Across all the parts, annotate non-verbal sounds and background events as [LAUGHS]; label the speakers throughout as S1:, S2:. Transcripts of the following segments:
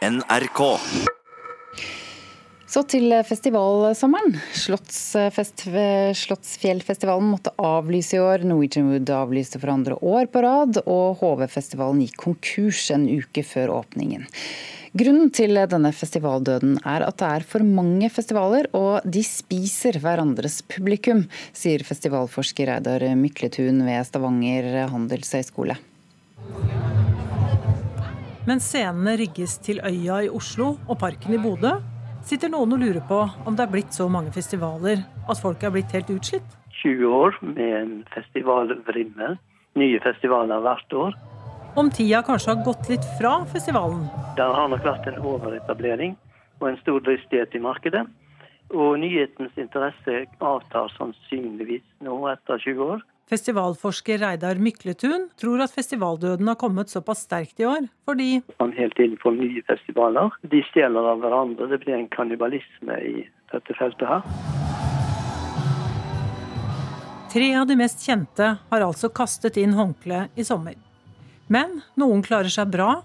S1: NRK.
S2: Så til festivalsommeren. Slottsfest, Slottsfjellfestivalen måtte avlyse i år. Norwegian Wood avlyste for andre år på rad, og HV-festivalen gikk konkurs en uke før åpningen. Grunnen til denne festivaldøden er at det er for mange festivaler, og de spiser hverandres publikum, sier festivalforsker Reidar Mykletun ved Stavanger handelshøyskole.
S3: Mens scenene rigges til Øya i Oslo og Parken i Bodø, sitter noen og lurer på om det er blitt så mange festivaler at folk er blitt helt utslitt.
S4: 20 år med en festivalvrimmel. Nye festivaler hvert år
S3: om tida kanskje har gått litt fra festivalen.
S4: Det har nok vært en overetablering og en stor dristighet i markedet. Og nyhetens interesse avtar sannsynligvis nå etter 20 år.
S3: Festivalforsker Reidar Mykletun tror at festivaldøden har kommet såpass sterkt i år, fordi
S4: Man helt tiden på nye festivaler. De stjeler av hverandre. Det blir en kannibalisme i dette feltet her.
S3: Tre av de mest kjente har altså kastet inn håndkleet i sommer. Men noen klarer seg bra.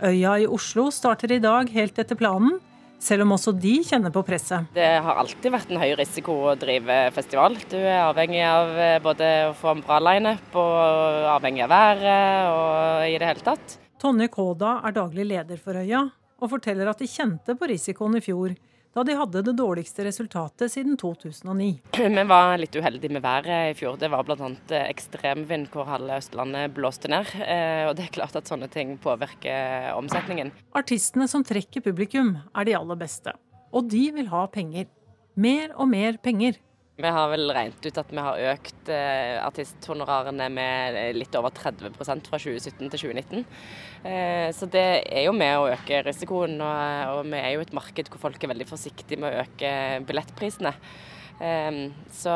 S3: Øya i Oslo starter i dag helt etter planen, selv om også de kjenner på presset.
S5: Det har alltid vært en høy risiko å drive festival. Du er avhengig av eh, både å få en bra lineup og avhengig av været og i det hele tatt.
S3: Tonje Kåda er daglig leder for Øya, og forteller at de kjente på risikoen i fjor da de hadde det dårligste resultatet siden 2009.
S5: Vi var litt uheldige med været i fjor. Det var bl.a. ekstremvind hvor halve Østlandet blåste ned. Eh, og det er klart at sånne ting påvirker omsetningen.
S3: Artistene som trekker publikum er de aller beste. Og de vil ha penger. Mer og mer penger.
S5: Vi har vel regnet ut at vi har økt eh, artisthonorarene med litt over 30% fra 2017 til 2019. Eh, så det er jo med å øke risikoen, og, og vi er jo et marked hvor folk er veldig forsiktige med å øke billettprisene. Eh, så,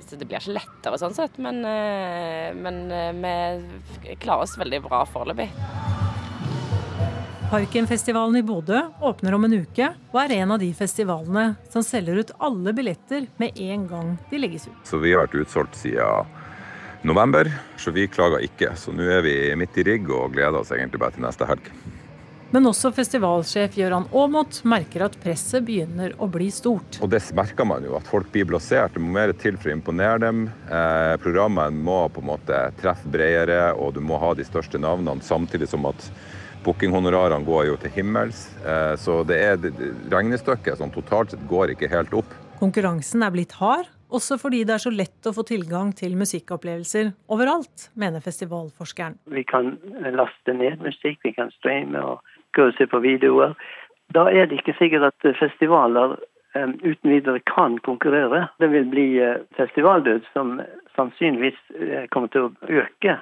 S5: så, det blir ikke lettere sånn sett, men, eh, men eh, vi klarer oss veldig bra foreløpig.
S3: Parkenfestivalen i Bodø åpner om en uke og er en av de festivalene som selger ut alle billetter med en gang de legges ut.
S6: Så vi har vært utsolgt siden november, så vi klager ikke. Så nå er vi midt i rigg og gleder oss egentlig bare til neste helg.
S3: Men også festivalsjef Gøran Aamodt merker at presset begynner å bli stort.
S6: Og det merker man jo, at folk blir blasert. Det må mer til for å imponere dem. Eh, programmene må på en måte treffe bredere, og du må ha de største navnene, samtidig som at Bookinghonorarene går jo til himmels, eh, så det er regnestykket som totalt sett går ikke helt opp.
S3: Konkurransen er blitt hard, også fordi det er så lett å få tilgang til musikkopplevelser overalt, mener festivalforskeren.
S4: Vi kan laste ned musikk, vi kan streame og gå og se på videoer. Da er det ikke sikkert at festivaler eh, uten videre kan konkurrere. Det vil bli eh, festivaldød som sannsynligvis kommer til å øke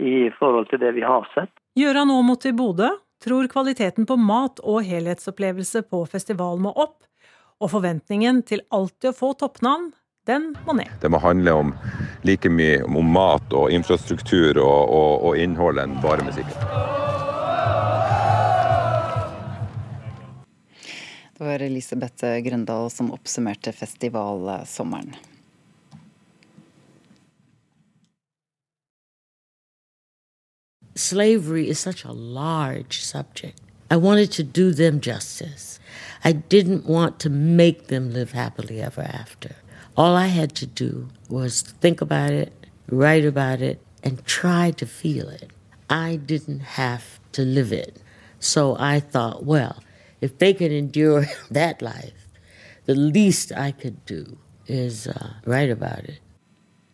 S4: i forhold til det vi har sett.
S3: Gjøran Aamodt i Bodø tror kvaliteten på mat og helhetsopplevelse på festivalen må opp, og forventningen til alltid å få toppnavn, den må ned.
S6: Det må handle om like mye om mat og infrastruktur og, og, og innhold enn bare musikken.
S2: Det var Elisabeth Grøndal som oppsummerte festivalsommeren.
S7: Slavery is such a large subject. I wanted to do them justice. I didn't want to make them live happily ever after. All I had to do was think about it, write about it, and try to feel it. I didn't have to live it. So I thought, well, if they can endure [LAUGHS] that life, the least I could do is uh, write about it.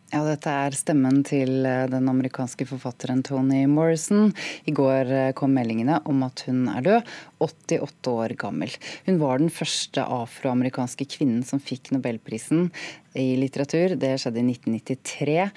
S2: Ja, dette er stemmen til eh, den amerikanske forfatteren Toni Morrison. I går eh, kom meldingene om at hun er død, 88 år gammel. Hun var den første afroamerikanske kvinnen som fikk nobelprisen i litteratur. Det skjedde i 1993.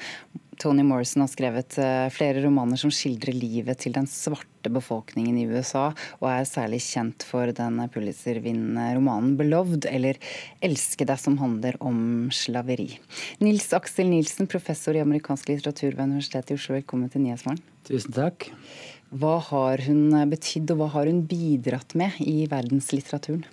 S2: Tony Morrison har skrevet eh, flere romaner som skildrer livet til den svarte befolkningen i USA, og er særlig kjent for den Pulitzer-vinnende romanen 'Beloved', eller 'Elske deg', som handler om slaveri. Nils Aksel Nilsen, professor i amerikansk litteratur ved Universitetet i Oslo, velkommen til Nyhetsmorgen.
S8: Tusen takk.
S2: Hva har hun betydd, og hva har hun bidratt med i verdenslitteraturen?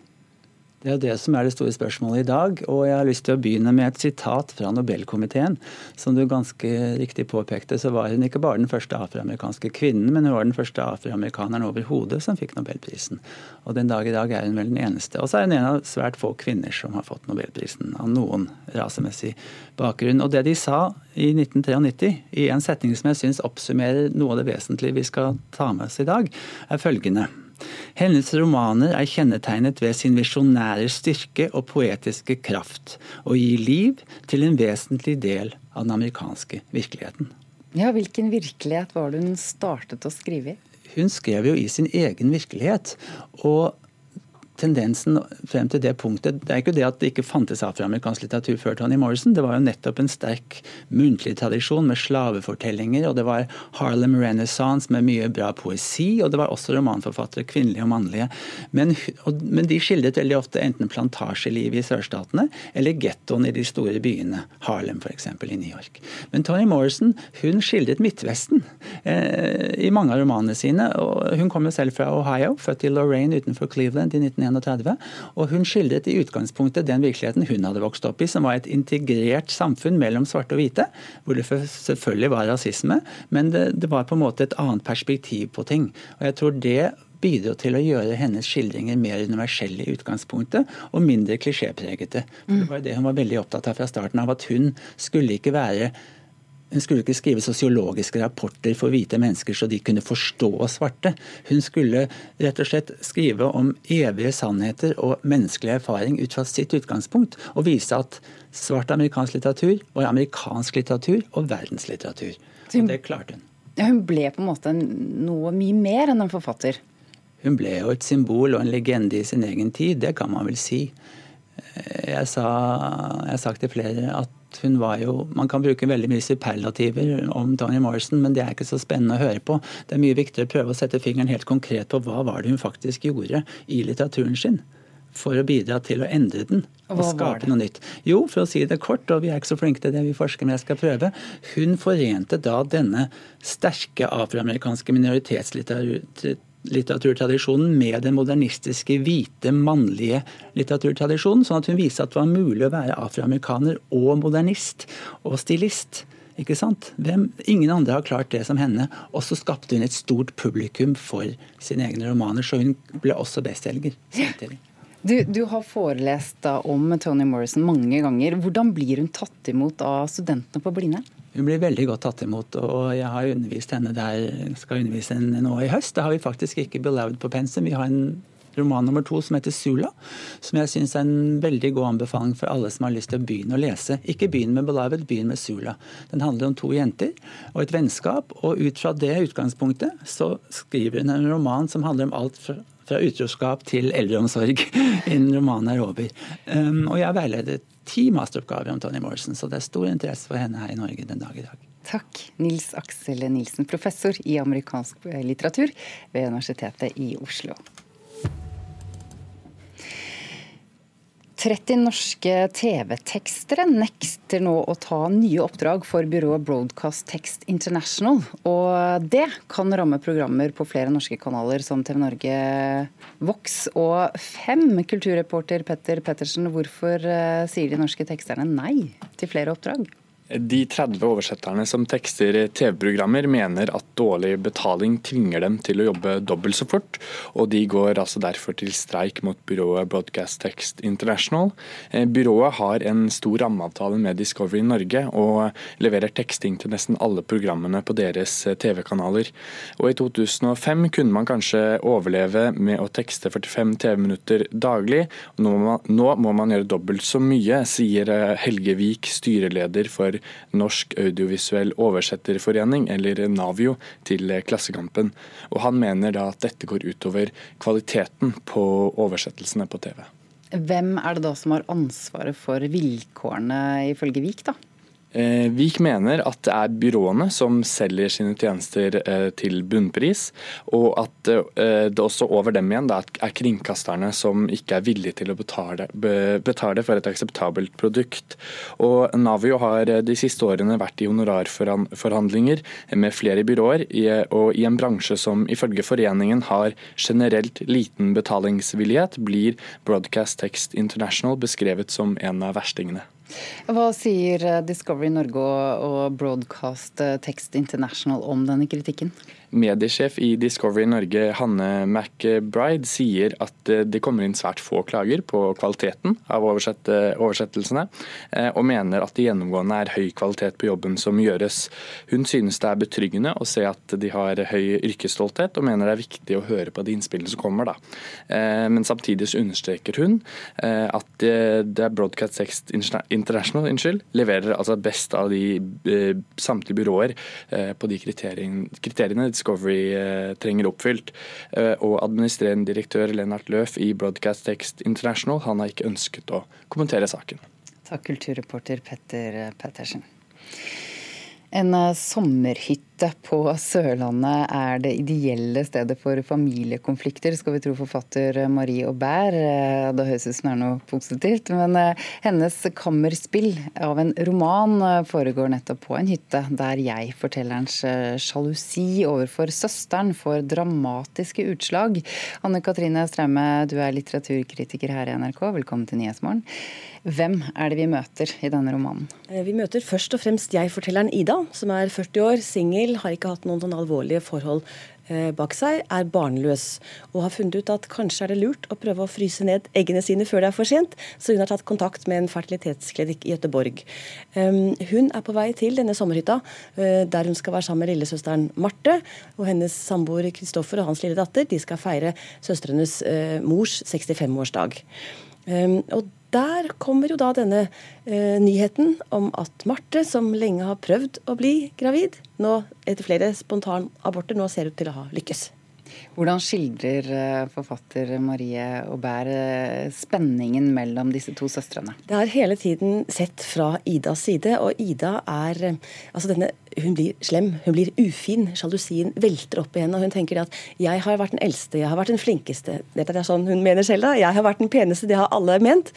S1: Det er det som er det store spørsmålet i dag. Og jeg har lyst til å begynne med et sitat fra Nobelkomiteen. Som du ganske riktig påpekte, så var hun ikke bare den første afroamerikanske kvinnen, men hun var den første afroamerikaneren overhodet som fikk nobelprisen. Og den dag i dag er hun vel den eneste. Og så er hun en av svært få kvinner som har fått nobelprisen av noen rasemessig bakgrunn. Og det de sa i 1993, i en setning som jeg syns oppsummerer noe av det vesentlige vi skal ta med oss i dag, er følgende. Hennes romaner er kjennetegnet ved sin visjonære styrke og poetiske kraft, og gir liv til en vesentlig del av den amerikanske virkeligheten.
S2: Ja, Hvilken virkelighet var det hun startet å skrive i?
S1: Hun skrev jo i sin egen virkelighet. og tendensen frem til det punktet Det er ikke det at det ikke fantes afroamerikansk litteratur før Tony Morrison. Det var jo nettopp en sterk muntlig tradisjon med slavefortellinger. Og det var Harlem Renaissance med mye bra poesi. Og det var også romanforfattere, kvinnelige og mannlige. Men, og, men de skildret veldig ofte enten plantasjelivet i sørstatene eller gettoen i de store byene. Harlem f.eks. i New York. Men Tony Morrison hun skildret Midtvesten eh, i mange av romanene sine. og Hun kom jo selv fra Ohio, født i Lorraine utenfor Cleveland i 1991. 1931. Og hun skildret i utgangspunktet den virkeligheten hun hadde vokst opp i, som var et integrert samfunn mellom svarte og hvite, hvor det selvfølgelig var rasisme, men det, det var på en måte et annet perspektiv på ting. Og jeg tror det bidro til å gjøre hennes skildringer mer universelle i utgangspunktet, og mindre klisjépregete. Det var det hun var veldig opptatt av fra starten av, at hun skulle ikke være hun skulle ikke skrive sosiologiske rapporter for hvite mennesker så de kunne forstå svarte. Hun skulle rett og slett skrive om evige sannheter og menneskelig erfaring ut fra sitt utgangspunkt, og vise at svart amerikansk litteratur var amerikansk litteratur og verdenslitteratur. Og det klarte hun.
S2: Ja, hun ble på en måte noe mye mer enn en forfatter?
S1: Hun ble jo et symbol og en legende i sin egen tid, det kan man vel si. Jeg, sa, jeg har sagt til flere at hun var jo Man kan bruke veldig mye superlativer om Tony Morrison, men det er ikke så spennende å høre på. Det er mye viktigere å prøve å sette fingeren helt konkret på hva var det hun faktisk gjorde i litteraturen sin. For å bidra til å endre den og, og skape noe nytt. Jo, for å si det kort, og vi er ikke så flinke til det, vi forsker, men jeg skal prøve. Hun forente da denne sterke afroamerikanske minoritetslitteraturen litteraturtradisjonen med den modernistiske, hvite, mannlige litteraturtradisjonen. Sånn at hun viste at det var mulig å være afroamerikaner og modernist og stilist. Ikke sant? Hvem, ingen andre har klart det som henne. Og så skapte hun et stort publikum for sine egne romaner, så hun ble også bestselger.
S2: Du, du, har forelest om Tony Morrison mange ganger. Hvordan blir hun tatt imot av studentene på Blindern?
S1: Hun blir veldig godt tatt imot, og jeg har undervist henne der, skal undervise henne nå i høst. Da har vi faktisk ikke 'Beloved' på pensum. Vi har en roman nummer to som heter 'Sula', som jeg syns er en veldig god anbefaling for alle som har lyst til å begynne å lese. Ikke begynn med 'Beloved', begynn med 'Sula'. Den handler om to jenter og et vennskap, og ut fra det utgangspunktet så skriver hun en roman som handler om alt fra fra utroskap til eldreomsorg [LAUGHS] innen romanen er over. Um, og jeg veiledet ti masteroppgaver om Tony Morrison, så det er stor interesse for henne her i Norge den dag i dag.
S2: Takk, Nils Aksel Nilsen, professor i amerikansk litteratur ved Universitetet i Oslo. 30 norske TV-tekstere nekter nå å ta nye oppdrag for byrået Broadcast Text International. Og det kan ramme programmer på flere norske kanaler som TV Norge, Vox og Fem. Kulturreporter Petter Pettersen, hvorfor eh, sier de norske teksterne nei til flere oppdrag?
S8: De 30 oversetterne som tekster TV-programmer mener at dårlig betaling tvinger dem til å jobbe dobbelt så fort, og de går altså derfor til streik mot byrået Broadcast Text International. Eh, byrået har en stor rammeavtale med Discovery Norge og leverer teksting til nesten alle programmene på deres eh, TV-kanaler. Og I 2005 kunne man kanskje overleve med å tekste 45 TV-minutter daglig. Nå må, man, nå må man gjøre dobbelt så mye, sier eh, Helge Vik, styreleder for Norsk audiovisuell oversetterforening, eller Navio, til Klassekampen. Og Han mener da at dette går utover kvaliteten på oversettelsene på TV.
S2: Hvem er det da som har ansvaret for vilkårene, ifølge Vik? da?
S8: Vik mener at det er byråene som selger sine tjenester til bunnpris, og at det også over dem igjen er kringkasterne som ikke er villige til å betale, betale for et akseptabelt produkt. Og Navio har de siste årene vært i honorarforhandlinger med flere byråer, og i en bransje som ifølge foreningen har generelt liten betalingsvillighet, blir Broadcast Text International beskrevet som en av verstingene.
S2: Hva sier Discovery Norge og Broadcast Text International om denne kritikken?
S8: Mediesjef i Discovery Norge, Hanne McBride, sier at eh, det kommer inn svært få klager på kvaliteten av oversettelsene, eh, og mener at det gjennomgående er høy kvalitet på jobben som gjøres. Hun synes det er betryggende å se at de har høy yrkesstolthet, og mener det er viktig å høre på de innspillene som kommer. Da. Eh, men samtidig understreker hun at det er Broadcast Text International unnskyld, leverer altså best av de samtlige byråer på de kriteriene Discovery eh, trenger oppfylt. Eh, og administrerende direktør Lennart Løf i Broadcast Text International han har ikke ønsket å kommentere saken.
S2: Takk, kulturreporter Petter Pettersen. En eh, sommerhytte på Sørlandet er det ideelle stedet for familiekonflikter, skal vi tro forfatter Marie Aubert. Eh, det høres ut som det er noe positivt, men eh, hennes kammerspill av en roman foregår nettopp på en hytte, der jeg-fortellerens sjalusi overfor søsteren får dramatiske utslag. Anne Katrine Straume, du er litteraturkritiker her i NRK, velkommen til Nyhetsmorgen. Hvem er det vi møter i denne romanen?
S9: Eh, vi møter først og fremst jeg-fortelleren Ida, som er 40 år, singel, har ikke hatt noen sånn alvorlige forhold eh, bak seg, er barnløs og har funnet ut at kanskje er det lurt å prøve å fryse ned eggene sine før det er for sent, så hun har tatt kontakt med en fertilitetsklinikk i Gøteborg. Um, hun er på vei til denne sommerhytta, uh, der hun skal være sammen med lillesøsteren Marte. Og hennes samboer Kristoffer og hans lille datter de skal feire søstrenes uh, mors 65-årsdag. Um, og der kommer jo da denne eh, nyheten om at Marte, som lenge har prøvd å bli gravid, nå etter flere spontanaborter nå ser ut til å ha lykkes.
S2: Hvordan skildrer eh, forfatter Marie Aubert eh, spenningen mellom disse to søstrene?
S9: Det er hele tiden sett fra Idas side, og Ida er eh, altså denne hun blir slem, hun blir ufin. Sjalusien velter opp i henne. og Hun tenker at 'jeg har vært den eldste, jeg har vært den flinkeste'. Dette er sånn hun mener selv, da. 'Jeg har vært den peneste', det har alle ment.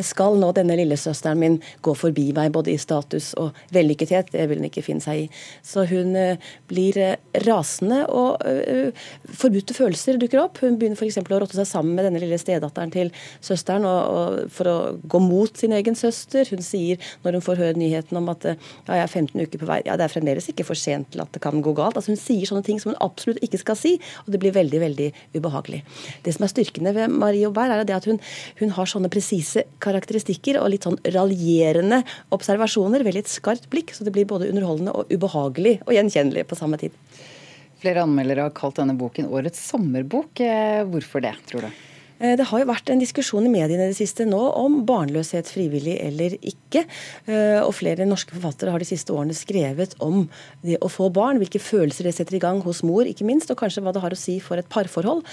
S9: Skal nå denne lillesøsteren min gå forbi meg både i status og vellykkethet? Det vil hun ikke finne seg i. Så hun blir rasende, og forbudte følelser dukker opp. Hun begynner f.eks. å rotte seg sammen med denne lille stedatteren til søsteren og, og for å gå mot sin egen søster. Hun sier, når hun får høre nyheten om at ja, jeg er 15 uker på vei ja, det er fremdeles ikke for sent til at det kan gå galt. Altså Hun sier sånne ting som hun absolutt ikke skal si, og det blir veldig veldig ubehagelig. Det som er styrkende ved Marie Aubert, er det at hun, hun har sånne presise karakteristikker og litt sånn raljerende observasjoner, veldig et skarpt blikk, så det blir både underholdende og ubehagelig og gjenkjennelig på samme tid.
S2: Flere anmeldere har kalt denne boken årets sommerbok. Eh, hvorfor det, tror du?
S9: Eh, det har jo vært en diskusjon i mediene i det siste nå om barnløshet frivillig eller ikke. Eh, og flere norske forfattere har de siste årene skrevet om det å få barn, hvilke følelser det setter i gang hos mor, ikke minst, og kanskje hva det har å si for et parforhold.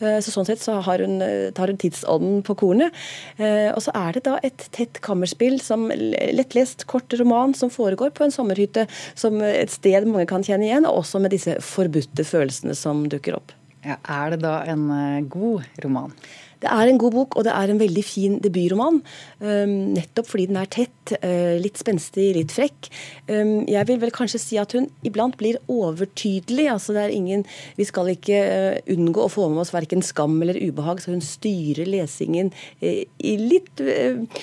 S9: Eh, så Sånn sett så har hun, tar hun tidsånden på kornet. Og så er det da et tett kammerspill, som lettlest, kort roman som foregår på en sommerhytte, som et sted mange kan kjenne igjen, og også med disse forbudte følelsene som dukker opp.
S2: Ja, er det da en eh, god roman?
S9: Det er en god bok, og det er en veldig fin debutroman. Um, nettopp fordi den er tett, uh, litt spenstig, litt frekk. Um, jeg vil vel kanskje si at hun iblant blir overtydelig. altså det er ingen, Vi skal ikke uh, unngå å få med oss verken skam eller ubehag, så hun styrer lesingen uh, i litt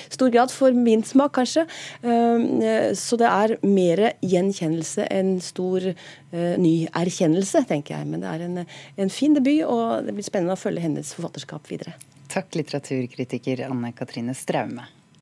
S9: stor grad, for min smak kanskje. Um, så det er mer gjenkjennelse enn stor ny erkjennelse, tenker jeg. Men det er en, en fin debut, og det blir spennende å følge hennes forfatterskap videre.
S2: Takk, litteraturkritiker Anne Katrine Straume.